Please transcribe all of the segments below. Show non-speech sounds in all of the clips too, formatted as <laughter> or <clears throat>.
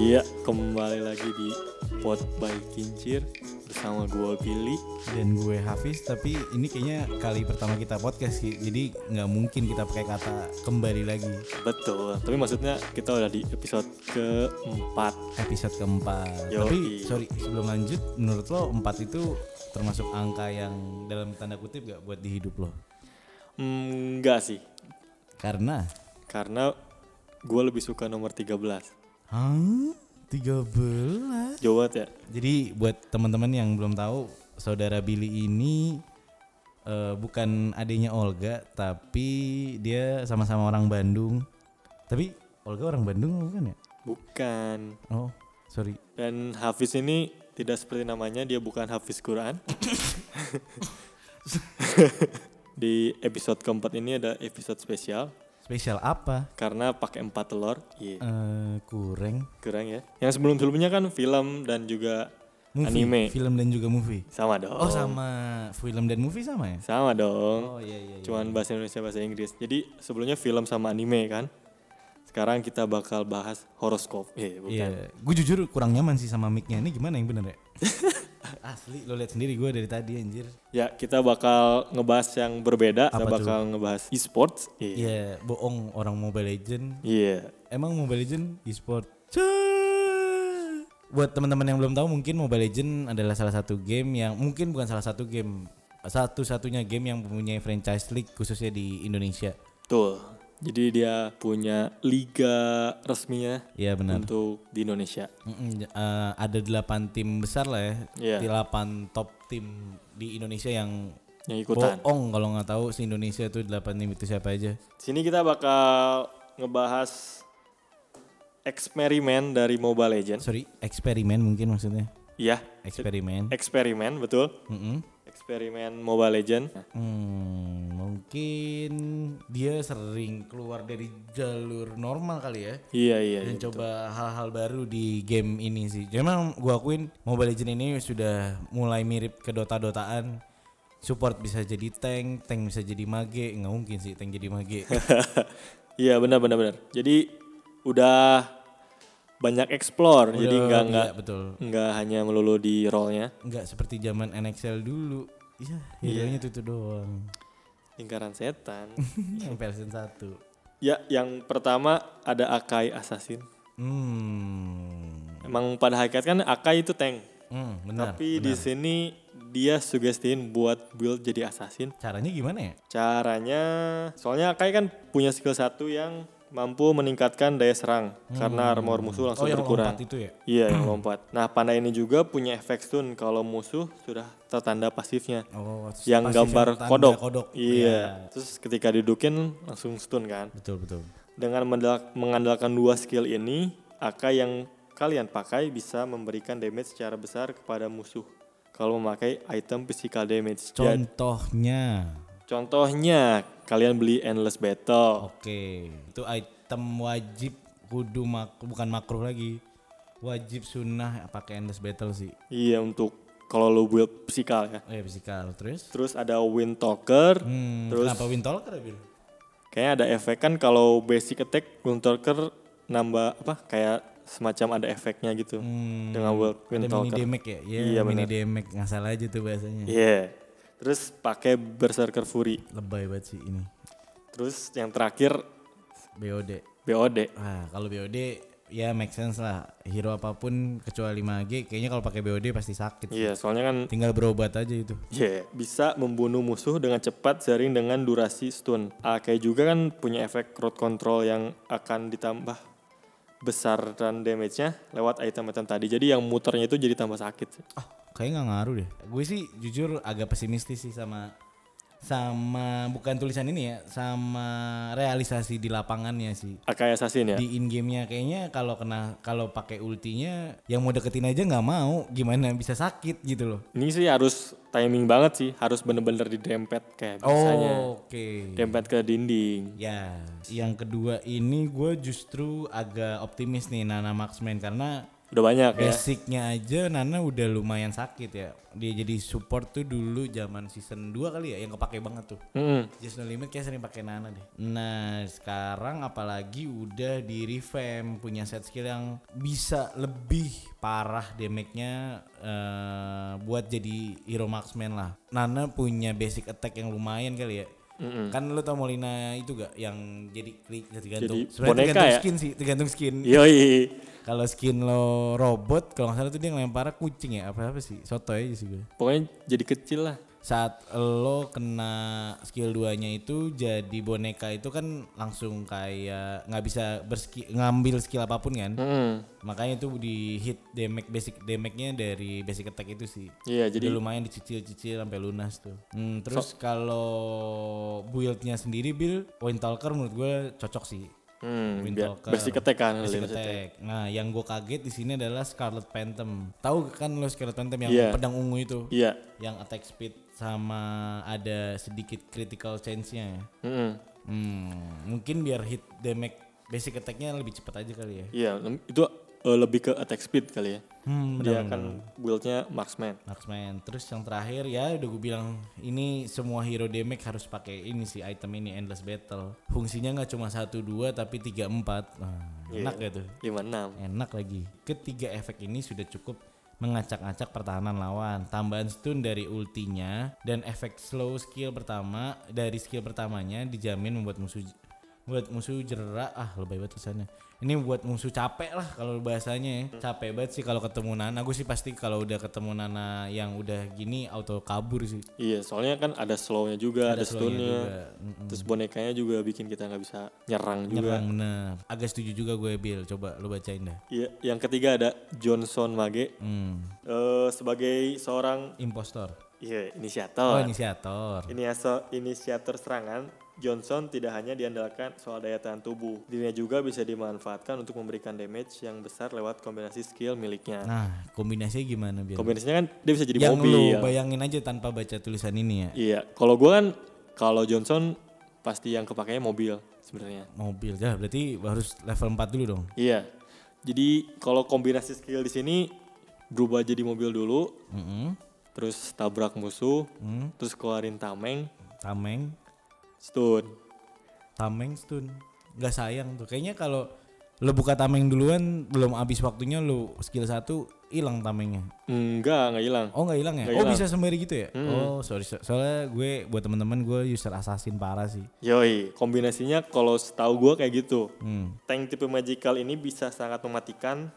Iya, kembali lagi di Pot by Kincir bersama gue Billy. dan gue Hafiz tapi ini kayaknya kali pertama kita podcast sih jadi nggak mungkin kita pakai kata kembali lagi Betul, tapi maksudnya kita udah di episode keempat. episode keempat Yoi. tapi sorry sebelum lanjut menurut lo empat itu termasuk angka yang dalam tanda kutip gak buat di hidup lo Hmm, enggak sih, karena karena gue lebih suka nomor 13. Hah? 13 Jauh banget ya? Jadi buat teman-teman yang belum tahu, saudara Billy ini eh, bukan adiknya Olga, tapi dia sama-sama orang Bandung. Tapi Olga orang Bandung bukan ya? Bukan. Oh, sorry. Dan Hafiz ini tidak seperti namanya, dia bukan Hafiz Quran. <laughs> <laughs> di episode keempat ini ada episode spesial Spesial apa? karena pakai empat telur. Iya. Eh, kurang. Kurang ya. Yang sebelum-sebelumnya kan film dan juga Movie, anime. film dan juga movie. Sama dong. Oh, sama film dan movie sama ya? Sama dong. Oh iya iya. iya. Cuman bahasa Indonesia bahasa Inggris. Jadi sebelumnya film sama anime kan. Sekarang kita bakal bahas horoskop. Eh, bukan. Iya, gue jujur kurang nyaman sih sama mic-nya. Ini gimana yang bener ya? <laughs> <laughs> Asli, lo lihat sendiri gue dari tadi anjir. Ya, kita bakal ngebahas yang berbeda. kita Apa tuh? bakal ngebahas e-sports. Iya. Iya, bohong orang Mobile Legend. Iya. Emang Mobile Legend e-sport? Buat teman-teman yang belum tahu mungkin Mobile Legend adalah salah satu game yang mungkin bukan salah satu game satu-satunya game yang mempunyai franchise league khususnya di Indonesia. Tuh. Jadi dia punya liga resminya Iya benar. untuk di Indonesia. Mm-mm, eh, ada delapan tim besar lah ya. Iya. Delapan top tim di Indonesia yang Yang ikutan. bohong kalau nggak tahu si Indonesia tuh delapan tim itu siapa aja. Sini kita bakal ngebahas eksperimen dari Mobile Legends. Sorry, eksperimen mungkin maksudnya. Iya, Eksperimen. eksperimen betul. Mm-mm. Eksperimen Mobile Legends. Hmm, mungkin dia sering keluar dari jalur normal kali ya. Iya iya. Dan iya. coba hal-hal baru di game ini sih. Memang gua akuin Mobile Legends ini sudah mulai mirip ke Dota-Dotaan. Support bisa jadi tank, tank bisa jadi mage. Nggak mungkin sih tank jadi mage. <laughs> Iya benar benar benar. Jadi udah banyak explore. jadi Udah, nggak iya, nggak betul. nggak hanya melulu di rollnya. Nggak seperti zaman NXL dulu. Iya, hero-nya itu, itu doang. Lingkaran setan. <laughs> yang version 1. ya yang pertama ada Akai Assassin. Hmm. Emang pada hakikat kan Akai itu tank. Hmm, benar. Tapi di sini dia sugestiin buat build jadi assassin. Caranya gimana ya? Caranya, soalnya Akai kan punya skill satu yang mampu meningkatkan daya serang karena armor musuh langsung Oh, yang berkurang. lompat itu ya? Iya yang <clears throat> lompat. Nah panda ini juga punya efek stun kalau musuh sudah tertanda pasifnya. Oh, yang pasif gambar tanda kodok. kodok. Iya. Terus ketika didukin langsung stun kan. Betul betul. Dengan mengandalkan dua skill ini, Akai yang kalian pakai bisa memberikan damage secara besar kepada musuh. Kalau memakai item physical damage. Contohnya, contohnya kalian beli endless battle. oke, itu item wajib kudu mak bukan makruh lagi, wajib sunnah pakai endless battle sih. Iya untuk kalau lo build physical ya. Oh ya physical terus. Terus ada wind talker. Hmm, Terus- kenapa Windtalker ya Bil? Kayaknya ada efek kan kalau basic attack wind talker nambah apa kayak semacam ada efeknya gitu Hmm, dengan wind, ada wind mini talker. damage ya? Iya, Iya, mini benar. damage nggak salah aja tuh bahasanya. Iya. Terus pakai berserker fury. Lebay banget sih ini. Terus yang terakhir BOD. BOD. Ah, kalau BOD ya make sense lah. Hero apa pun kecuali mage kayaknya kalau pakai BOD pasti sakit. Iya, soalnya kan Tinggal berobat aja itu. Iya, bisa membunuh musuh dengan cepat sering dengan durasi stun. Akai juga kan punya efek crowd control yang akan ditambah besar dan damage-nya lewat item-item tadi. Jadi yang muternya itu jadi tambah sakit. Ah, kayaknya nggak ngaruh deh. Gue sih jujur agak pesimistis sih sama sama bukan tulisan ini ya, sama realisasi di lapangannya sih. Akai assassin ya. Di in gamenya kayaknya kalau kena kalau pakai ultinya yang mau deketin aja nggak mau, gimana bisa sakit gitu loh. Ini sih harus timing banget sih, harus bener-bener didempet kayak biasanya. Oh, Oke. Dempet ke dinding. Ya, yang kedua ini gue justru agak optimis nih Nana Marksman karena Udah banyak ya. Basicnya aja Nana udah lumayan sakit ya. Dia jadi support tuh dulu zaman season 2 kali ya yang kepake banget tuh. Mm-mm. Just No Limit kayak sering pakai Nana deh. Nah sekarang apalagi udah di revamp punya set skill yang bisa lebih parah damage-nya eh, buat jadi hero marksman lah. Nana punya basic attack yang lumayan kali ya. Mm-mm. Kan lu tau Molina itu gak yang jadi klik tergantung Jadi boneka tergantung ya? skin sih, tergantung skin. Yoi. <laughs> Kalau skin lo robot, kalau nggak salah tuh dia ngelempar kucing ya, apa apa sih? Soto aja sih gue. Pokoknya jadi kecil lah. Saat lo kena skill 2-nya itu jadi boneka itu kan langsung kayak nggak bisa berski, ngambil skill apa pun kan. Mm-mm. Makanya itu di hit damage basic damage-nya dari basic attack itu sih. Iya, Jadi lumayan dicicil-cicil sampai lunas tuh. Hmm, terus kalau build-nya sendiri build Wind Talker menurut gue cocok sih. hmm, Wind biar Talker. basic attack kan. Basic attack. Nah, yang gue kaget di sini adalah Scarlet Phantom. Tahu kan lo Scarlet Phantom yang Iya. pedang ungu itu? Iya. Yang attack speed sama ada sedikit critical chance-nya. ya. Mm-mm. Hmm, mungkin biar hit damage basic attack-nya lebih cepat aja kali ya. Iya, itu eh, lebih ke attack speed kali ya. Hmm, Dia benar. kan build-nya marksman. Marksman. Terus yang terakhir ya udah gue bilang ini semua hero damage harus pakai ini sih item ini endless battle. Fungsinya nggak cuma satu dua tapi tiga empat. Nah, Iya. enak ya tuh. 56. Enak lagi. Ketiga efek ini sudah cukup mengacak-acak pertahanan lawan. Tambahan stun dari ultinya dan efek slow skill pertama dari skill pertamanya dijamin membuat musuh buat musuh jerak ah lebih banget tulisannya ini buat musuh capek lah kalau bahasanya ya. capek banget sih kalau ketemu Nana. Gue sih pasti kalau udah ketemu Nana yang udah gini auto kabur sih. Iya, soalnya kan ada slow-nya juga, ada, slownya stunnya. Terus bonekanya juga bikin kita nggak bisa nyerang juga. nyerang bener. Agak setuju juga gue Bill coba lu bacain dah. Iya, yang ketiga ada Johnson Mage. Hmm. Eh, sebagai seorang impostor. Iya oh inisiator. inisiator Ini inisiator serangan, Johnson tidak hanya diandalkan soal daya tahan tubuh. Dirinya juga bisa dimanfaatkan untuk memberikan damage yang besar lewat kombinasi skill miliknya. Nah, kombinasinya gimana biar? Kombinasinya kan dia bisa jadi yang mobil. lu bayangin aja tanpa baca tulisan ini ya. Iya, kalau gua kan kalau Johnson pasti yang kepakainya mobil sebenarnya. Mobil ya, berarti harus level 4 dulu dong. Iya. Jadi kalau kombinasi skill di sini berubah jadi mobil dulu, Mm-mm. terus tabrak musuh, Hmm. terus keluarin tameng, Tameng, stun. tameng stun. Gak sayang tuh. Kayaknya kalau lu buka tameng duluan belum habis waktunya lu skill 1 hilang tamengnya. Enggak, enggak hilang. Oh nggak hilang ya? Nggak oh hilang. bisa sembari gitu ya? Oh sorry, so- soalnya gue buat teman-teman gue user assassin parah sih. Yoi, kombinasinya kalau setahu gua kayak gitu. Hmm. Tank tipe magical ini bisa sangat mematikan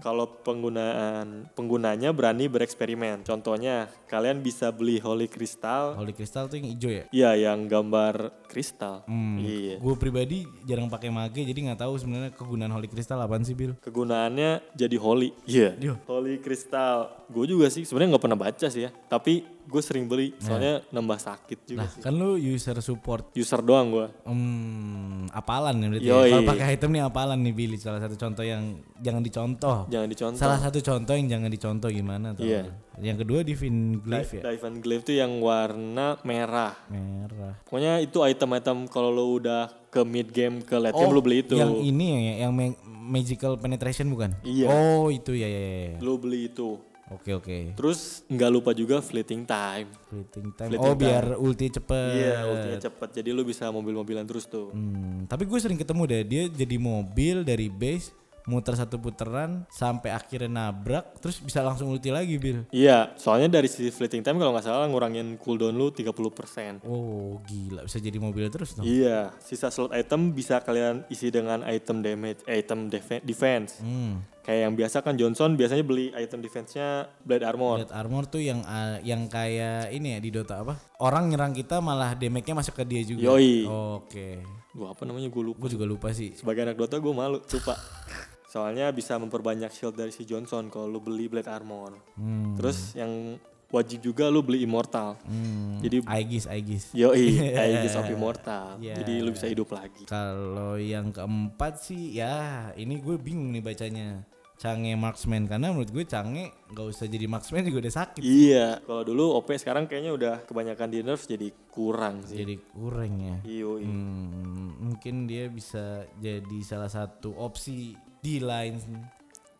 kalau penggunaan penggunanya berani bereksperimen. Contohnya, kalian bisa beli Holy Crystal. Holy Crystal tuh yang hijau ya? Iya, yang gambar kristal. Hmm. Iya. Gue pribadi jarang pakai mage jadi nggak tahu sebenarnya kegunaan Holy Crystal apaan sih Bill? Kegunaannya jadi holy. Iya. Iya. Holy Crystal. Gue juga sih sebenarnya nggak pernah baca sih ya. Tapi gue sering beli soalnya nambah sakit juga Nah sih. kan lu user support User doang gue. Hmm, apalan ya berarti. Yoi. ya. Kalau pakai item nih apalan nih Billy. Salah satu contoh yang jangan dicontoh. Jangan dicontoh. Salah satu contoh yang jangan dicontoh gimana tuh? Iya. Yang kedua Divine Glyph ya. And Glaive tuh yang warna merah. Merah. Pokoknya itu item-item kalau lo udah ke mid game ke late game lo beli itu. Yang ini ya, yang ma- magical penetration bukan? Iya. Oh itu ya ya ya. ya. Lo beli itu. Oke oke. Terus nggak lupa juga fleeting time. Fleeting time. Fleeting oh biar ulti cepet. Iya, ultinya cepet. Jadi lo bisa mobil-mobilan terus tuh. Hmm, tapi gue sering ketemu deh dia jadi mobil dari base muter satu putaran sampai akhirnya nabrak terus bisa langsung ulti lagi Bil. Iya, soalnya dari sisi fleeting time kalau nggak salah ngurangin cooldown lu 30%. Oh gila bisa jadi mobil terus dong. Iya, sisa slot item bisa kalian isi dengan item damage, eh, item defe- defense. Hmm. Kayak yang biasa kan Johnson biasanya beli item defense-nya Blade Armor. Blade armor tuh yang ah, yang kayak ini ya di Dota apa? Orang nyerang kita malah damage-nya masuk ke dia juga. Yoi. Oke. Gua apa namanya gue lupa. Gue juga lupa sih. Sebagai anak Dota gue malu, lupa. <laughs> Soalnya bisa memperbanyak shield dari si Johnson kalau lu beli Blade Armor. Hmm. Terus yang wajib juga lu beli Immortal. Hmm. Jadi Aegis Aegis. yoi, <laughs> Aegis of Immortal. Iya. Jadi lu bisa hidup lagi. Kalau yang keempat sih ya ini gue bingung nih bacanya. Cange marksman karena menurut gue Cange nggak usah jadi marksman juga udah sakit. Iya, kalau dulu OP sekarang kayaknya udah kebanyakan di nerf jadi kurang sih. Jadi kurang ya. Yoi. Hmm, mungkin dia bisa jadi salah satu opsi di line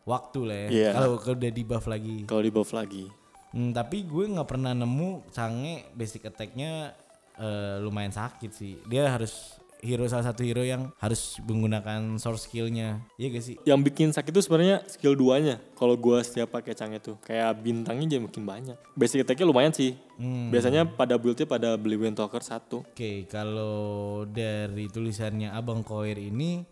waktu lah ya. Iya. Kalau udah di buff lagi. Kalau di buff lagi. Hmm, tapi gue nggak pernah nemu Cange basic attack-nya eh, lumayan sakit sih. Dia harus hero salah satu hero yang harus menggunakan source skill-nya. Iya gak sih? Yang bikin sakit itu sebenarnya skill duanya. Kalau gua setiap pakai Chang'e tuh kayak bintangnya jadi makin banyak. Basic attack-nya lumayan sih. Hmm. Biasanya pada build-nya pada beli Wind Talker satu. Oke, kalau dari tulisannya Abang Koir ini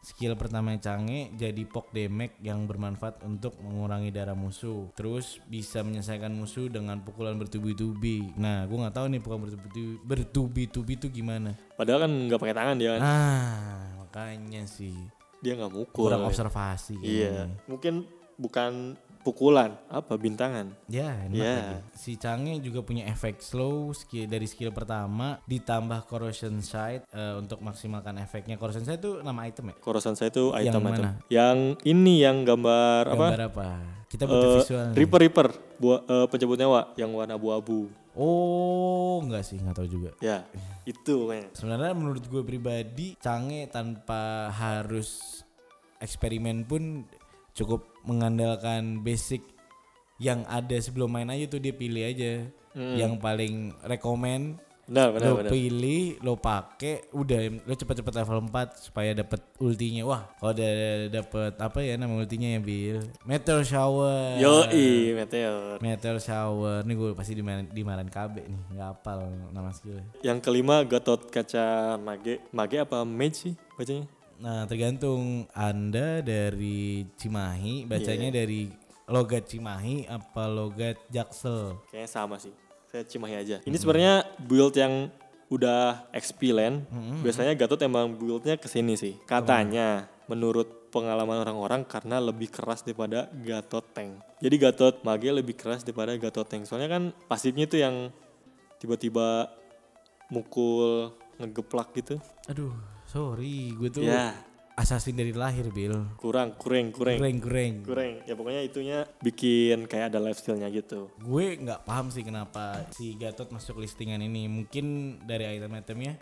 skill pertama Cange jadi pok damage yang bermanfaat untuk mengurangi darah musuh. Terus bisa menyelesaikan musuh dengan pukulan bertubi-tubi. Nah, gua nggak tahu nih pukulan bertubi-tubi bertubi-tubi itu gimana. Padahal kan nggak pakai tangan dia kan. Ah, makanya sih Dia nggak mukul. kurang observasi. Iya. kayaknya. Mungkin bukan pukulan, apa bintangan. Ya, enak Iya. lagi. Si Cange juga punya efek slow skill dari skill pertama ditambah corrosion sight eh, untuk maksimalkan efeknya. Corrosion sight itu nama item ya? Korosan saya itu Yang item item. mana? Yang ini yang gambar apa? Gambar apa? Kita butuh Eh, visual. nih. Reaper Reaper, buah eh, pencabut nyawa yang warna abu-abu. Oh, enggak sih, nggak tahu juga. Ya, itu kayaknya. Sebenarnya menurut gue pribadi, Cange tanpa harus eksperimen pun cukup mengandalkan basic yang ada sebelum main aja tuh dia pilih aja. Yang paling rekomen Benar, benar, lo benar. pilih, lo pakai, udah lo cepet-cepet level 4 supaya dapet ultinya. Wah, kalau udah dapet apa ya nama ultinya ya Bill? Meteor shower. Yoi, Meteor. Meteor shower. Nih gue pasti dimarahin, dimarahin KB nih, nggak hafal nama skillnya. Yang kelima Gatot Kaca Mage. Mage apa Mage sih bacanya? Nah tergantung anda dari Cimahi, bacanya Iya. dari logat Cimahi apa logat Jaksel. Kayaknya sama sih. Saya Cimahi aja. Ini sebenarnya build yang udah XP land. Biasanya Gatot emang buildnya ke sini sih. Katanya menurut pengalaman orang-orang karena lebih keras daripada Gatot Tank. Jadi Gatot Mage lebih keras daripada Gatot Tank. Soalnya kan pasifnya itu yang tiba-tiba mukul ngegeplak gitu. Aduh, sorry, gue tuh Ya, assassin dari lahir, Bill. kurang, kurang, kurang. Kureng, kureng. Kurang. Ya pokoknya itunya bikin kayak ada life steal-nya gitu. Gue nggak paham sih kenapa si Gatot masuk listingan ini. Mungkin dari item-itemnya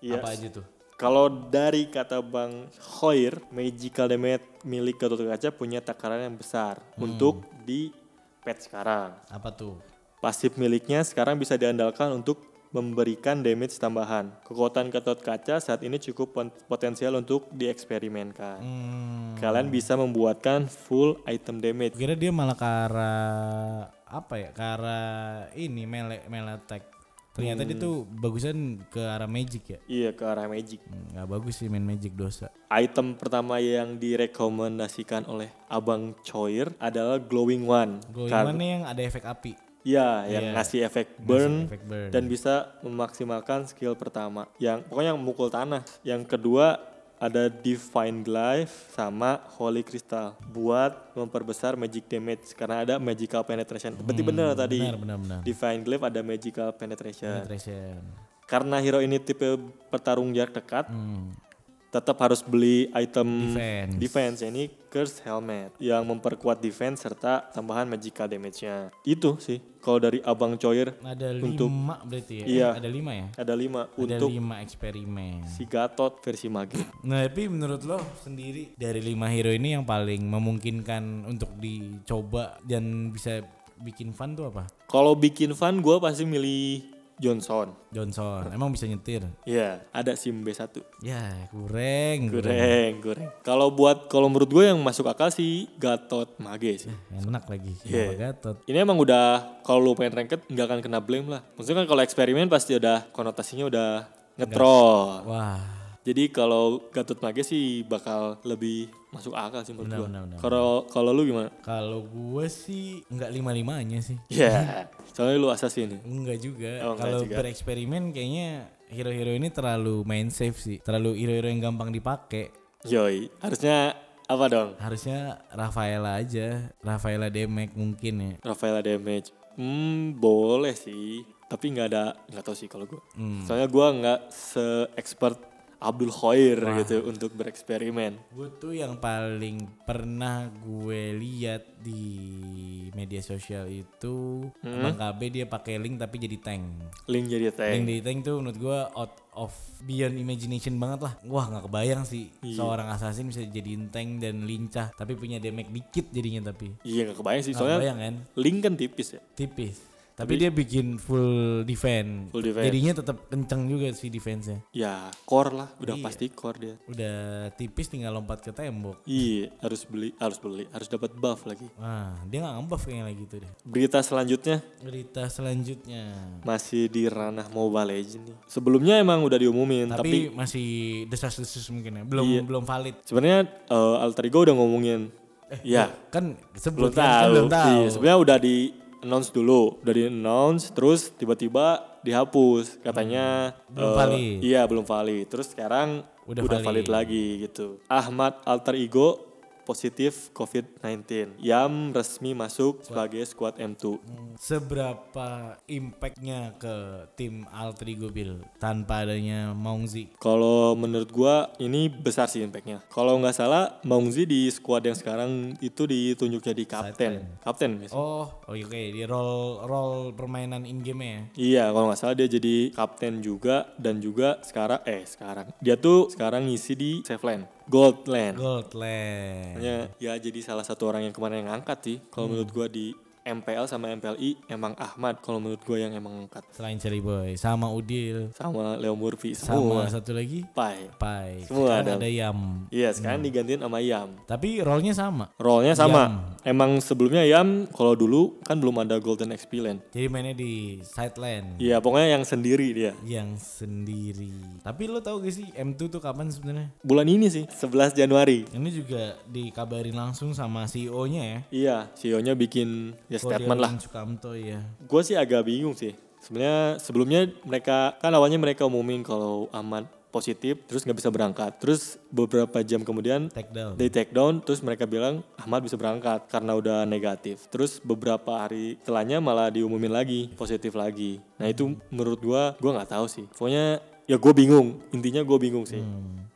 Iya. apa aja tuh? Kalau dari kata Bang Hoir, magical damage milik Gatot Kaca punya takaran yang besar untuk di patch sekarang. Apa tuh? Pasif miliknya sekarang bisa diandalkan untuk memberikan damage tambahan. Kekuatan Gatot Kaca saat ini cukup potensial untuk dieksperimenkan. Hmm, Kalian bisa membuatkan full item damage. kira dia malah ke arah apa ya? Ke arah ini melee melee attack. Ternyata dia tuh bagusan ke arah magic ya. Iya ke arah magic. Hmm, Nggak bagus sih main magic dosa. Item pertama yang direkomendasikan oleh Abang Choir adalah Glowing One. Glowing One yang ada efek api. Ya, yang Iya. ngasih efek burn efek burn. dan bisa memaksimalkan skill pertama. Yang pokoknya yang memukul tanah. Yang kedua ada Divine Life sama Holy Crystal buat memperbesar magic damage karena ada magical penetration. Berarti benar tadi. Benar, benar, benar. Divine Glaive ada magical penetration. Penetration. Karena hero ini tipe pertarung jarak dekat, Hmm. Tetap harus beli item Defense. defense ini Curse Helmet yang memperkuat defense serta tambahan magical damage-nya. Itu sih kalau dari Abang Choir Ada Untuk- lima berarti ya? Iya. Ada lima ya? ada lima Ada untuk lima eksperimen. si Gatot versi mage. Nah, tapi menurut lo sendiri dari lima hero ini yang paling memungkinkan untuk dicoba dan bisa bikin fun tuh apa? Kalau bikin fun gue pasti milih Johnson. Johnson. Emang bisa nyetir? Iya, ada SIM B1. Ya, kurang. Goreng, goreng. Kalau buat kalau menurut gue yang masuk akal sih Gatot mage sih. Enak lagi. Iya. Kenapa Gatot? Ini emang udah kalau lu pengen ranked nggak akan kena blame lah. Maksudnya kan kalau eksperimen pasti udah konotasinya udah ngetrol. Wah, Jadi kalau Gatot Mage sih bakal lebih masuk akal sih menurut benar. Kalau kalau lu gimana? kalau gue sih nggak lima-limanya sih. Ya, <laughs> soalnya lu assassin. Enggak juga. Oh, Kalau bereksperimen kayaknya hero-hero ini terlalu main safe sih. Terlalu hero-hero yang gampang dipakai. Yoi, harusnya apa dong? Harusnya Rafaela aja. Rafaela Demek mungkin ya. Rafaela damage. Hmm, boleh sih. Tapi nggak ada, nggak tahu sih kalau gua. Hmm. Soalnya gua nggak se-expert Abdul Khoir gitu untuk bereksperimen. Gue tuh yang paling pernah gue lihat di media sosial itu Bang KB dia pakai link tapi jadi tank. Link jadi tank. Link jadi tank tuh menurut gue out of beyond imagination banget lah. Wah nggak kebayang sih seorang assassin bisa jadiin tank dan lincah tapi punya damage dikit jadinya tapi. Iya gak kebayang sih Nggak soalnya kebayang kan? Link kan tipis ya. Tipis. Tapi, dia bikin full defense. Full defense. Jadinya tetap kenceng juga sih defense-nya. Ya core lah, udah Iya. pasti core dia. Udah tipis tinggal lompat ke tembok. Iya harus beli, harus beli, harus dapat buff lagi. Wah, dia nggak ngebuff kayaknya lagi tuh deh. Berita selanjutnya Berita selanjutnya. masih di ranah Mobile Legends nih. Sebelumnya emang udah diumumin, tapi, Tapi, masih desas-desus mungkin ya. Belum Iya. belum valid. sebenarnya eh, Alter Ego udah ngomongin. ya, Kan belum sebelum kan, tahu. belum tahu. Iya, sebenarnya udah di announce dulu, udah di announce, terus tiba-tiba dihapus, katanya Belum eh, valid. Iya belum valid. Terus sekarang Udah udah, valid. valid. lagi gitu. Ahmad Alter Ego positif COVID-19. Yam resmi masuk sebagai squad M2. Seberapa impactnya ke tim Alter Ego Bill tanpa adanya Maungzi? Kalau menurut gua ini besar sih impactnya. Kalau nggak salah, Maungzi di squad yang sekarang itu ditunjuk jadi kapten. Kapten biasanya. Oh, oh oke di role role permainan in game ya. Iya, kalau nggak salah dia jadi kapten juga dan juga sekarang eh sekarang dia tuh sekarang ngisi di Saveland, Goldland. Goldland. Makanya ya jadi salah satu orang yang kemarin yang ngangkat sih. Kalau menurut gua di MPL sama MPLI emang Ahmad kalau menurut gua yang emang ngangkat. Selain Cherry Boy, sama Udil, Sama Leo Murphy sama semua. satu lagi Pai. Pai. Semua Sekarang ada. ada Yam. Iya, sekarang digantiin sama Yam. Tapi role-nya sama. Role-nya sama. Emang sebelumnya Yam kalau dulu kan belum ada Golden XP Lane. Jadi mainnya di side lane Iya, pokoknya yang sendiri dia. yang sendiri. Tapi lo tau gak sih M2 tuh kapan sebenarnya? Bulan ini sih, 11 Januari. Ini juga dikabarin langsung sama CEO-nya ya. Iya, CEO-nya bikin ya statement lah. Sukamto ya. Gue sih agak bingung sih. Sebenarnya sebelumnya mereka kan awalnya mereka umumin kalau Ahmad positif terus nggak bisa berangkat. Terus beberapa jam kemudian Take down. they take down terus mereka bilang Ahmad bisa berangkat karena udah negatif. Terus beberapa hari setelahnya malah diumumin lagi positif lagi. Nah itu menurut gua gua nggak tahu sih. Pokoknya ya gue bingung. Intinya gue bingung sih.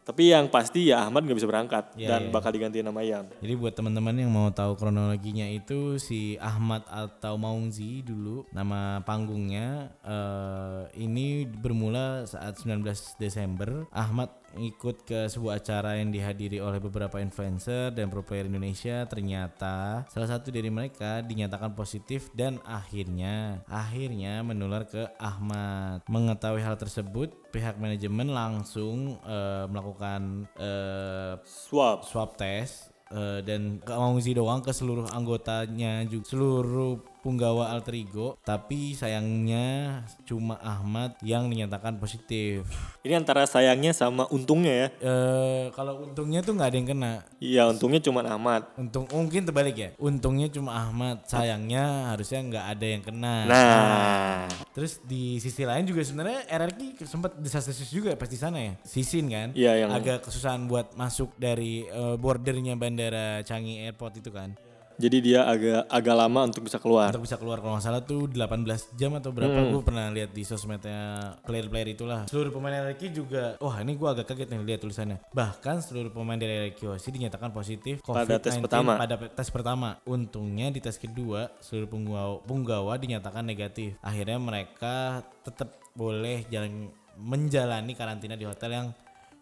Tapi yang pasti ya Ahmad nggak bisa berangkat Iya, dan iya. bakal diganti nama Yam. Jadi buat teman-teman yang mau tahu kronologinya itu si Ahmad atau Maungzi dulu nama panggungnya eh, ini bermula saat 19 Desember Ahmad ikut ke sebuah acara yang dihadiri oleh beberapa influencer dan pro player Indonesia ternyata salah satu dari mereka dinyatakan positif dan akhirnya akhirnya menular ke Ahmad mengetahui hal tersebut pihak manajemen langsung eh, melakukan eh, Swap. swab test eh, dan ke Maungzi doang ke seluruh anggotanya juga seluruh punggawa alter ego tapi sayangnya cuma Ahmad yang dinyatakan positif. Ini antara sayangnya sama untungnya ya. eh kalau untungnya tuh nggak ada yang kena. Iya untungnya cuma Ahmad. untung oh, mungkin terbalik ya. Untungnya cuma Ahmad sayangnya harusnya nggak ada yang kena. Nah, terus di sisi lain juga sebenarnya RRQ sempat desas-desus juga pas di sana ya. Sisin kan? Iya, yang- agak kesusahan buat masuk dari eh, bordernya bandara Changi Airport itu kan jadi dia agak agak lama untuk bisa keluar. untuk bisa keluar kalau nggak salah tuh 18 jam atau berapa Hmm. gue pernah lihat di sosmednya player-player itulah seluruh pemain RRQ juga wah ini gue agak kaget nih lihat tulisannya bahkan seluruh pemain dari RRQ sih dinyatakan positif Pada tes COVID-19 pertama. pada tes pertama untungnya di tes kedua seluruh punggawa, punggawa dinyatakan negatif akhirnya mereka tetap boleh jalan menjalani karantina di hotel yang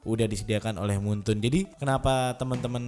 udah disediakan oleh Muntun. Jadi kenapa teman-teman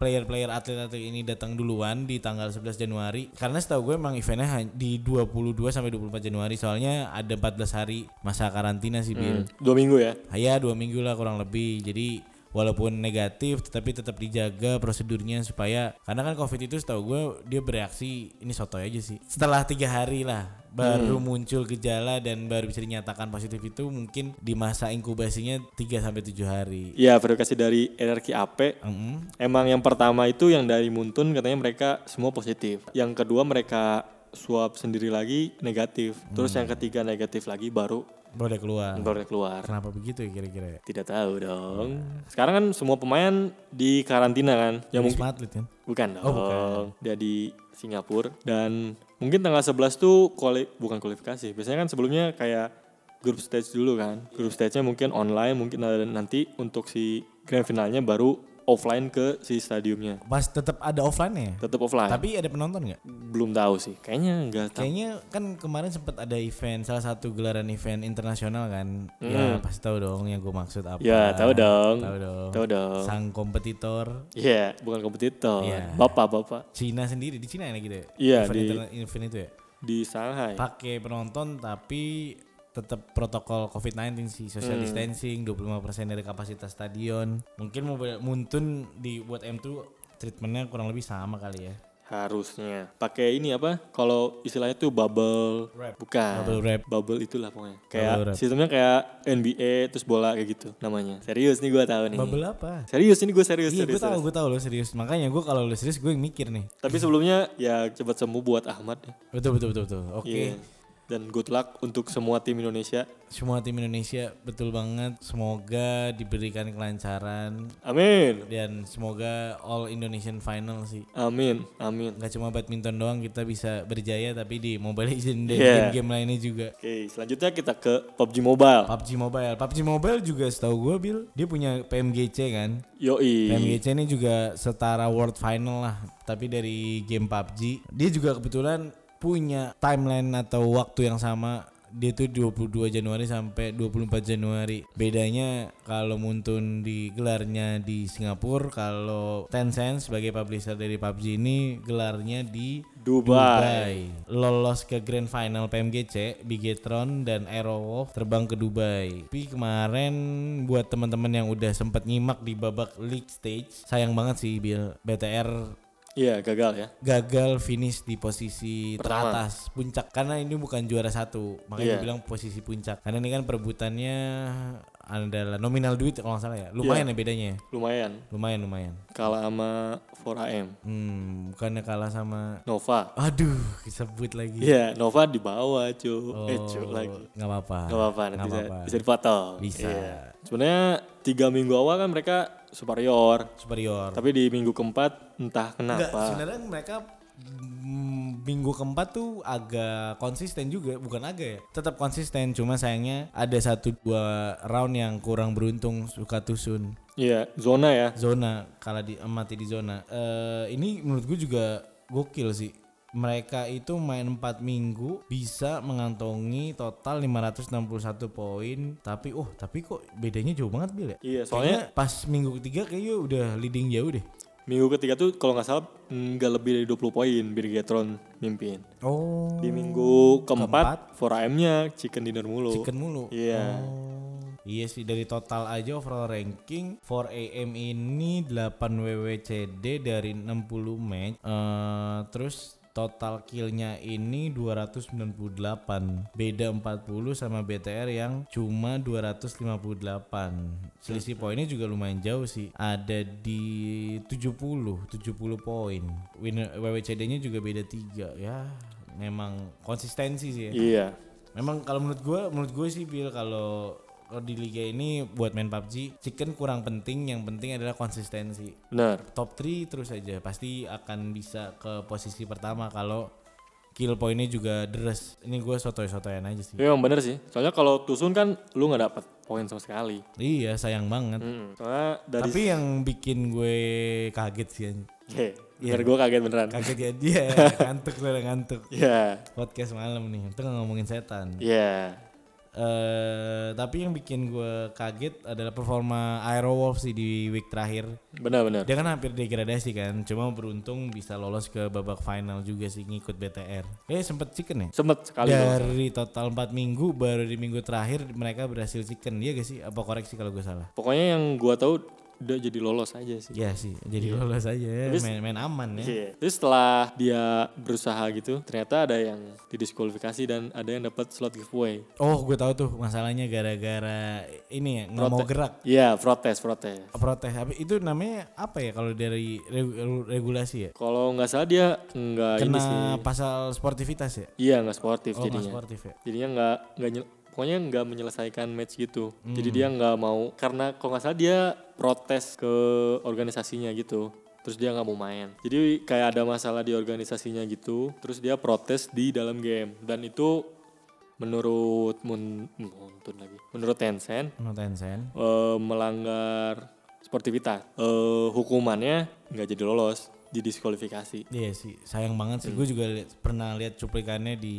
player-player atlet-atlet ini datang duluan di tanggal 11 Januari? Karena setahu gue emang eventnya di 22 sampai 24 Januari. Soalnya ada 14 hari masa karantina sih, Bil. Dua minggu ya. Ya dua minggu lah kurang lebih. Jadi walaupun negatif tetapi tetap dijaga prosedurnya supaya karena kan covid itu setahu gue dia bereaksi ini soto aja sih setelah tiga hari lah baru muncul gejala dan baru bisa dinyatakan positif itu mungkin di masa inkubasinya 3 sampai 7 hari. Iya verifikasi dari RRQ AP. Mm-mm. Emang yang pertama itu yang dari Muntun katanya mereka semua positif. Yang kedua mereka swab sendiri lagi negatif. Terus yang ketiga negatif lagi baru Boleh keluar. baru keluar. Kenapa begitu ya kira-kira? ya? Tidak tahu dong. Sekarang kan semua pemain di karantina kan. Ya mungkin Atlet kan? bukan dong. Oh, bukan. Dia di Singapura dan mungkin tanggal 11 tuh kuali, bukan kualifikasi. Biasanya kan sebelumnya kayak grup stage dulu kan. Grup stage-nya mungkin online, mungkin nanti untuk si grand finalnya baru offline ke si stadiumnya. Pas tetap ada offline ya. Tetap offline. Tapi ada penonton nggak? belum tahu sih. Kayaknya enggak tahu. Kayaknya kan kemarin sempat ada event salah satu gelaran event internasional kan. Ya pasti tahu dong yang gue maksud apa. Ya, tahu dong. Tahu dong. Tahu dong. Sang kompetitor Iya, bukan kompetitor. Iya. Bapak-bapak Cina sendiri di Cina ya gitu ya. Iya, event, di- event itu ya. di Shanghai. Pakai penonton tapi tetap protokol COVID-19 sih, social Hmm. distancing, 25% dari kapasitas stadion. Mungkin mau muntun di buat M2 treatmentnya kurang lebih sama kali ya. Harusnya pakai ini apa? Kalau istilahnya tuh bubble, Wrap. bukan Bubble wrap. bubble itulah pokoknya. Kayak sistemnya kayak NBA terus bola kayak gitu namanya. Serius nih gua tahu nih. Bubble apa? Serius ini gue serius Iya, gue tahu, gue tahu lo serius. Makanya gue kalau lo serius gue mikir nih. Tapi sebelumnya ya cepat sembuh buat Ahmad ya. Betul betul betul betul. Oke. Iya. Dan good luck untuk semua tim Indonesia. Semua tim Indonesia betul banget. Semoga diberikan kelancaran Amin. dan semoga all Indonesian final sih. Amin. Amin. Gak cuma badminton doang kita bisa berjaya tapi di Mobile Legends dan Iya. game-game lainnya juga. Oke, selanjutnya kita ke PUBG Mobile. PUBG Mobile, PUBG Mobile juga setahu gue Bill, dia punya PMGC kan. Yoi. PMGC ini juga setara World Final lah, tapi dari game PUBG. Dia juga kebetulan punya timeline atau waktu yang sama. Dia tuh 22 Januari sampai 24 Januari. Bedanya kalau Muntun digelarnya di Singapura, kalau Tencent sebagai publisher dari PUBG ini gelarnya di Dubai. Lolos ke Grand Final PMGC, Bigetron dan Aerowolf terbang ke Dubai. Tapi kemarin buat teman-teman yang udah sempat nyimak di babak league stage, sayang banget sih Bill BTR Iya, gagal ya. gagal finish di posisi Pertama. teratas puncak karena ini bukan juara satu makanya dia bilang posisi puncak karena ini kan perebutannya adalah nominal duit kalau nggak salah ya lumayan ya bedanya ya Lumayan. lumayan lumayan Kalah sama 4AM. hmm bukannya kalah sama Nova. aduh disebut lagi Iya, Nova di bawah, cu. Eh, cu Oh, lagi. nggak apa-apa Gak apa-apa, nanti Nggak bisa, apa-apa. bisa dipotong. Bisa. Iya. Sebenarnya tiga minggu awal kan mereka superior. superior Tapi di minggu keempat entah Enggak, kenapa. sebenarnya mereka mm, minggu keempat tuh agak konsisten juga, bukan agak ya. Tetap konsisten, cuma sayangnya ada satu dua round yang kurang beruntung suka tusun. Iya, zona ya. Zona kalah di mati di zona. Eh ini menurut gue juga gokil sih. Mereka itu main 4 minggu bisa mengantongi total 561 poin tapi oh tapi kok bedanya jauh banget Bil ya Iya, soalnya Kayaknya pas minggu ketiga kayaknya udah leading jauh deh minggu ketiga tuh kalau nggak salah nggak lebih dari 20 poin Birgetron mimpin. oh Di minggu keempat, 4AM-nya chicken dinner mulu. chicken mulu Iya. Oh. Iya sih dari total aja overall ranking 4AM ini 8 WWCD dari 60 match. Eh terus total killnya ini 298 beda 40 sama BTR yang cuma 258 selisih poinnya juga lumayan jauh sih. Ada di 70 70 poin. Winner WWCD nya juga beda 3 ya memang konsistensi sih ya. Iya. Memang kalau menurut gue, menurut gue sih Bill kalau di liga ini buat main PUBG, chicken kurang penting. Yang penting adalah konsistensi. Benar. Top 3 terus aja pasti akan bisa ke posisi pertama kalau kill poinnya juga deres. Ini gue sotoy-sotoyan aja sih. Iya, bener sih. Soalnya kalau tusun kan lu nggak dapat poin sama sekali. Iya sayang banget. Mm, Soalnya dari Tapi yang bikin gue kaget sih. Oke, bener gue kaget beneran. kaget ya dia <laughs> ngantuk gue ngantuk. Iya. Podcast malam nih, itu ngomongin setan. Iya. Eh tapi yang bikin gue kaget adalah performa Aerowolf sih di week terakhir. Benar-benar. Dia kan hampir degradasi kan, cuma beruntung bisa lolos ke babak final juga sih ngikut BTR. Eh sempet chicken ya? Sempet sekali loh. Dari total 4 minggu baru di minggu terakhir mereka berhasil chicken. Iya gak sih? Apa koreksi kalau gue salah? Pokoknya yang gua tahu udah jadi lolos aja sih. Iya sih, jadi lolos aja. Terus- Main, main aman ya. Iya. Terus setelah dia berusaha gitu, ternyata ada yang didiskualifikasi dan ada yang dapat slot giveaway. Oh, gue tahu tuh masalahnya gara-gara ini ya nggak mau gerak. Iya, protes, protes. Protes. Tapi itu namanya apa ya kalau dari regu- regulasi ya? Kalau nggak salah dia nggak ini sih. Kena pasal sportivitas ya? Iya, nggak sportif Oh, jadinya. sportif ya? Jadinya nggak nggak pokoknya nggak menyelesaikan match gitu. Hmm. Jadi dia nggak mau karena kalau nggak salah dia protes ke organisasinya gitu. Terus dia nggak mau main. Jadi kayak ada masalah di organisasinya gitu. Terus dia protes di dalam game dan itu menurut Mun, Muntun lagi. Menurut Tencent No Tencent. eh, melanggar sportivitas. Eh, hukumannya nggak jadi lolos, didiskualifikasi. Iya sih, sayang banget sih. Gue juga liat- pernah lihat cuplikannya di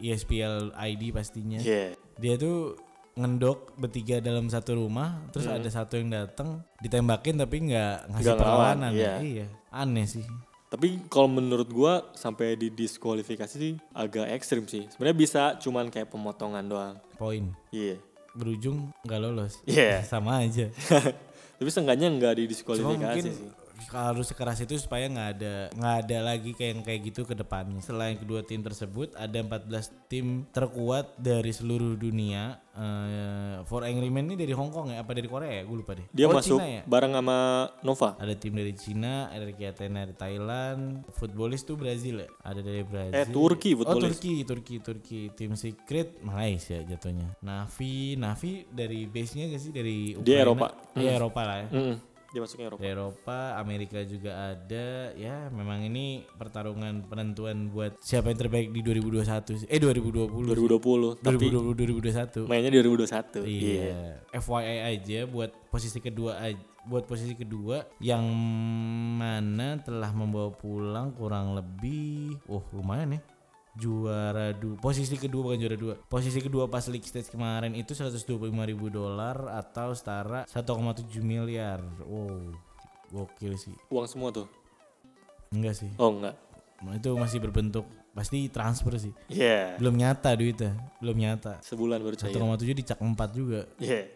ESPL ID pastinya. Iya. Dia tuh ngendok bertiga dalam satu rumah, terus ada satu yang datang ditembakin tapi nggak ngasih Hmm. Ngelawan, perlawanan. iya. Iya, aneh sih. Tapi kalau menurut gua sampai didiskualifikasi sih agak ekstrim sih. Sebenarnya bisa cuman kayak pemotongan doang. Poin Iya. berujung nggak lolos. Iya. <laughs> Sama aja. <laughs> Tapi seenggaknya nggak Cuma didiskualifikasi mungkin sih. Harus sekeras itu supaya nggak ada nggak ada lagi kayak yang kayak gitu ke depannya. Selain kedua tim tersebut, ada 14 tim terkuat dari seluruh dunia. Eh, For Angry Man ini dari Hong Kong ya? Apa dari Korea ya? Gue lupa deh. Dia Oh, masuk Cina ya? bareng sama Nova. Ada tim dari Cina, ada dari Athena dari Thailand, footballis tuh Brazil ya? Ada dari Brazil. Eh, Turki Oh. Turki, Turki, Turki. Tim Secret Malaysia jatuhnya. Navi, Navi dari base-nya gak sih dari Ukraina? Eropa. Iya Eropa lah ya. Mm-mm. Dia masuknya Eropa. Dari Eropa, Amerika juga ada. Ya, memang ini pertarungan penentuan buat siapa yang terbaik di 2021 sih. Eh 2020. 2020. Tapi 2020 2021. mainnya di 2021. Iya. FYI aja buat posisi kedua aja buat posisi kedua yang mana telah membawa pulang kurang lebih oh lumayan ya juara dua posisi kedua bukan juara dua posisi kedua pas league stage kemarin itu 125 ribu dolar atau setara 1,7 miliar wow gokil sih Uang semua tuh. enggak sih Oh enggak. itu masih berbentuk pasti transfer sih Iya. belum nyata duitnya belum nyata Sebulan baru cair. 1,7 dicak 4 juga Iya.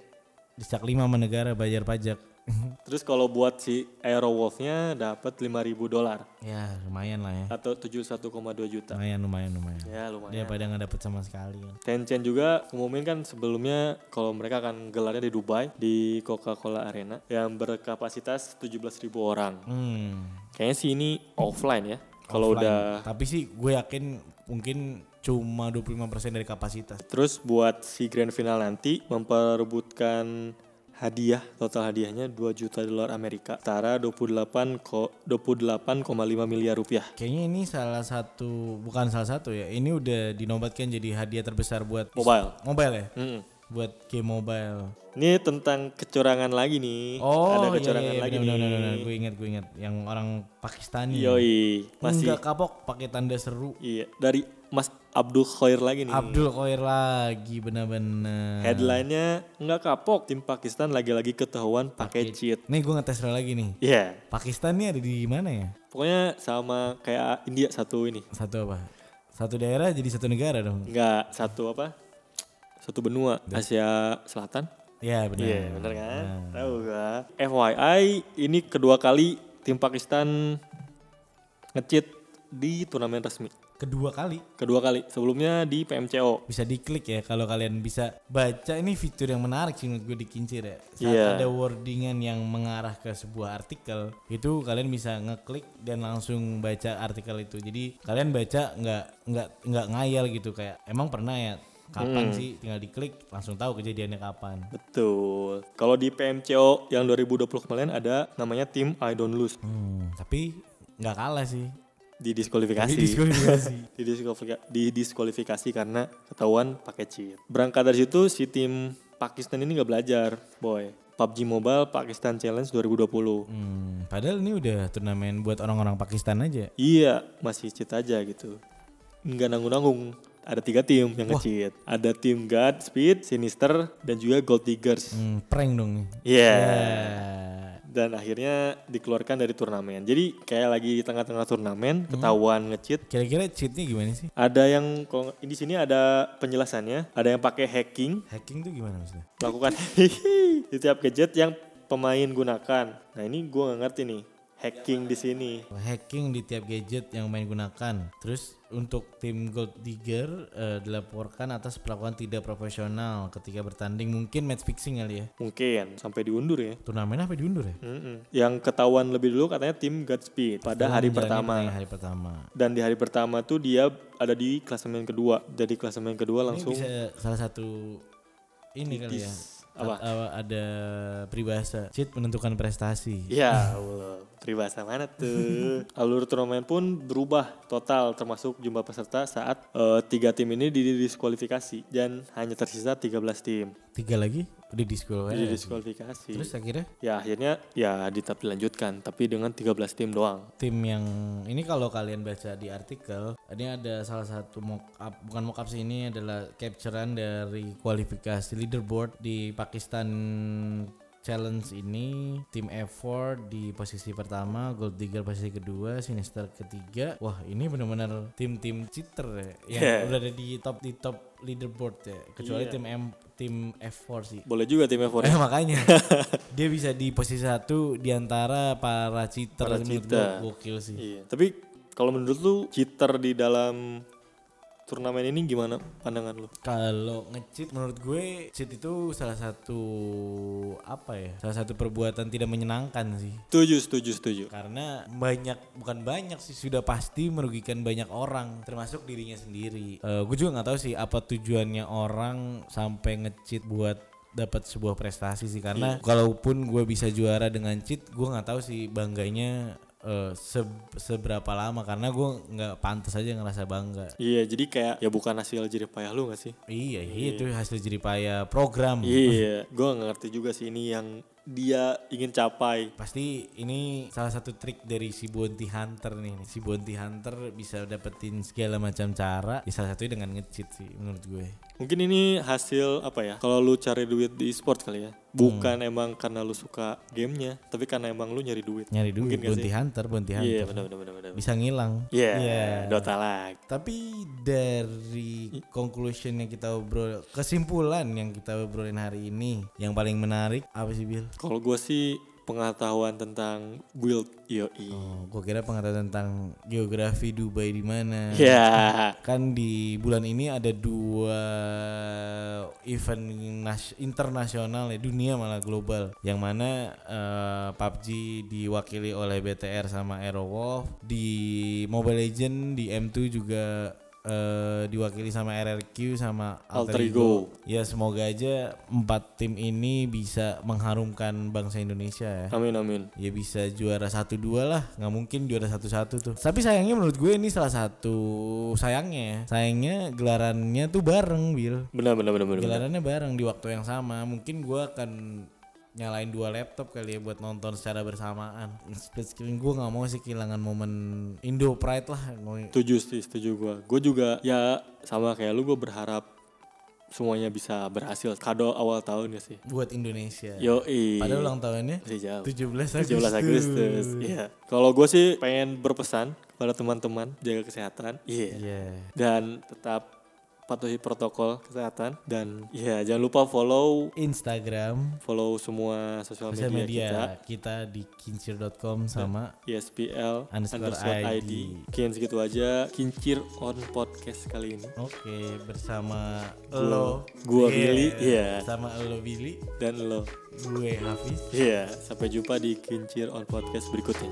dicak 5 sama negara bayar pajak <laughs> Terus kalau buat si Aerowolf-nya dapat 5000 dolar ya lumayan lah ya atau 71,2 juta. lumayan lumayan lumayan Ya lumayan. daripada nggak dapet sama sekali. Tencent juga umumin kan sebelumnya kalau mereka akan gelarnya di Dubai di Coca-Cola Arena yang berkapasitas 17.000 orang. hmm Kayaknya sih ini offline ya. Kalau udah tapi sih gue yakin mungkin cuma 25% dari kapasitas terus buat si grand final nanti memperebutkan hadiah total hadiahnya 2 juta dolar Amerika setara 28 ko 28,5 miliar rupiah. kayaknya ini salah satu bukan salah satu ya ini udah dinobatkan jadi hadiah terbesar buat Mobile. mobile ya Mm-mm. buat game mobile Ini tentang kecurangan lagi nih. oh Ada iya, kecurangan iya, lagi benar, nih. gue ingat gue ingat yang orang Pakistani Yoi, masih Enggak kapok pakai tanda seru iya dari Mas Abdul Khair lagi nih. Abdul Khair lagi benar-benar Headline-nya nggak kapok tim Pakistan lagi-lagi ketahuan pakai cheat. Nih gue ngetes lagi nih. Iya, Pakistan nih ada di mana ya? pokoknya sama kayak India satu ini. Satu apa? Satu daerah jadi satu negara dong. Nggak satu apa? Satu benua Asia Selatan. Ya benar. Iya, bener kan? Tahu gak? FYI, ini kedua kali tim Pakistan nge-cheat di turnamen resmi. Kedua kali Kedua kali. Sebelumnya di PMCO. bisa diklik ya kalau kalian bisa baca ini fitur yang menarik sih menurut gue di kincir ya. Saat Iya. ada wordingan yang mengarah ke sebuah artikel itu kalian bisa ngeklik dan langsung baca artikel itu. Jadi kalian baca nggak nggak nggak ngayal gitu kayak emang pernah ya kapan sih tinggal diklik langsung tahu kejadiannya kapan. Betul. Kalau di PMCO yang 2020 kemarin ada namanya tim I Don't Lose. Hmm, tapi nggak kalah sih. Didiskualifikasi. Didiskualifikasi. <laughs> Didiskualifika- didiskualifikasi karena ketahuan pakai cheat. Berangkat dari situ si tim Pakistan ini nggak belajar, boy. PUBG Mobile Pakistan Challenge 2020. Hmm, padahal ini udah turnamen buat orang-orang Pakistan aja. Iya, masih cheat aja gitu. Nggak nanggung-nanggung. Ada tiga tim yang nge-cheat. Ada tim God, Speed, Sinister, dan juga Gold Diggers. Hmm, prank dong nih. Iya. Ya. Dan akhirnya dikeluarkan dari turnamen. Jadi kayak lagi di tengah-tengah turnamen, ketahuan nge-cheat. Kira-kira cheatnya gimana sih? Ada yang kalau di sini ada penjelasannya, ada yang pakai hacking, Hacking tuh gimana maksudnya? melakukan <laughs> di tiap gadget yang pemain gunakan. Nah ini gue nggak ngerti nih, hacking di sini. Hacking di tiap gadget yang main gunakan. Terus untuk tim Gold Digger eh, dilaporkan atas perlakuan tidak profesional ketika bertanding. Mungkin match fixing kali ya. Mungkin sampai diundur ya. Turnamen apa diundur ya? Mm-mm. Yang ketahuan lebih dulu katanya tim Godspeed pada hari pertama. Hari pertama. Dan di hari pertama tuh dia ada di klasemen kedua. Jadi klasemen kedua Ini langsung bisa salah satu ini kali ya. Apa? Ada peribahasa cheat menentukan prestasi. Ya Allah. Peribahasa mana tuh? <laughs> Alur turnamen pun berubah total termasuk jumlah peserta saat eh, tiga tim ini didiskualifikasi dan hanya tersisa 13 tim Tiga lagi udah di sekolah. didiskualifikasi. Terus akhirnya Ya akhirnya ya tetap dilanjutkan tapi dengan 13 tim doang. tim yang ini kalau kalian baca di artikel ini ada salah satu mock up bukan mock up sih ini adalah capturean dari kualifikasi leaderboard di Pakistan Challenge ini tim F4 di posisi pertama, Gold Digger posisi kedua, Sinister ketiga. Wah, ini benar-benar tim-tim cheater ya yang Yeah. udah ada di top di top leaderboard ya. Kecuali Iya. tim M tim F4 sih. Boleh juga tim F4. Eh makanya <laughs> dia bisa di posisi satu di antara para cheater Para cheater. gokil sih. Iya. Tapi kalau menurut lu cheater di dalam turnamen ini gimana pandangan lu? Kalau nge-cheat menurut gue cheat itu salah satu apa ya? Salah satu perbuatan tidak menyenangkan sih. Setuju, setuju, setuju. Karena banyak bukan banyak sih sudah pasti merugikan banyak orang termasuk dirinya sendiri. Eh gue juga nggak tahu sih apa tujuannya orang sampai nge-cheat buat dapat sebuah prestasi sih karena kalaupun gue bisa juara dengan cheat gue nggak tahu sih bangganya eh, se- seberapa lama karena gue nggak pantas aja ngerasa bangga. Iya, jadi kayak ya bukan hasil jerih payah lu gak sih? iya itu hasil jeripaya program. Iya, gua nggak ngerti juga sih ini yang dia ingin capai. Pasti ini salah satu trik dari si bounty hunter nih. Si bounty hunter bisa dapetin segala macam cara. Ya salah satunya dengan nge-cheat sih menurut gue. Mungkin ini hasil apa ya? Kalau lu cari duit di e-sport kali ya. Bukan emang karena lu suka gamenya, tapi karena emang lu nyari duit. Nyari duit Mungkin bounty hunter, bounty hunter. Iya, benar benar benar benar. Bisa ngilang. Iya, Iya. Dota lagi. Tapi dari conclusion yang kita obrol, kesimpulan yang kita obrolin hari ini, yang paling menarik apa sih Bill? Kalau gue sih pengetahuan tentang build yoi. Oh, gua kira pengetahuan tentang geografi Dubai di mana. Ya, Kan di bulan ini ada dua event nas- internasional ya dunia malah global yang mana eh, PUBG diwakili oleh BTR sama Aerowolf di Mobile Legend di M2 juga eh, diwakili sama RRQ sama Alter Alter Ego. Ego. Ya semoga aja empat tim ini bisa mengharumkan bangsa Indonesia ya amin amin. ya bisa juara satu dua lah nggak mungkin juara satu satu tuh tapi sayangnya menurut gue ini salah satu sayangnya ya. sayangnya gelarannya tuh bareng Bill Benar benar benar benar. benar. gelarannya bareng di waktu yang sama mungkin gue akan nyalain dua laptop kali ya buat nonton secara bersamaan split screen gue nggak mau sih kehilangan momen Indo Pride lah Setuju sih, setuju gue. Gue juga ya sama kayak lu gue berharap semuanya bisa berhasil. Kado awal tahun ya sih. buat Indonesia Yoi. padahal ulang tahunnya Masih jauh. 17 Agustus 17 Agustus. Iya. Kalau gue sih pengen berpesan kepada teman-teman jaga kesehatan. Iya. Iya. Dan tetap patuhi protokol kesehatan dan ya jangan lupa follow Instagram follow semua sosial media, media kita, di kincir.com sama kita ISPL Underscore ID. ID. Mungkin segitu aja kincir on podcast kali ini. Oke, bersama Gua- lo, gua Iya, Billy, iya. Sama lo Billy, Dan lo. gue Hafiz. Iya, sampai jumpa di kincir on podcast berikutnya.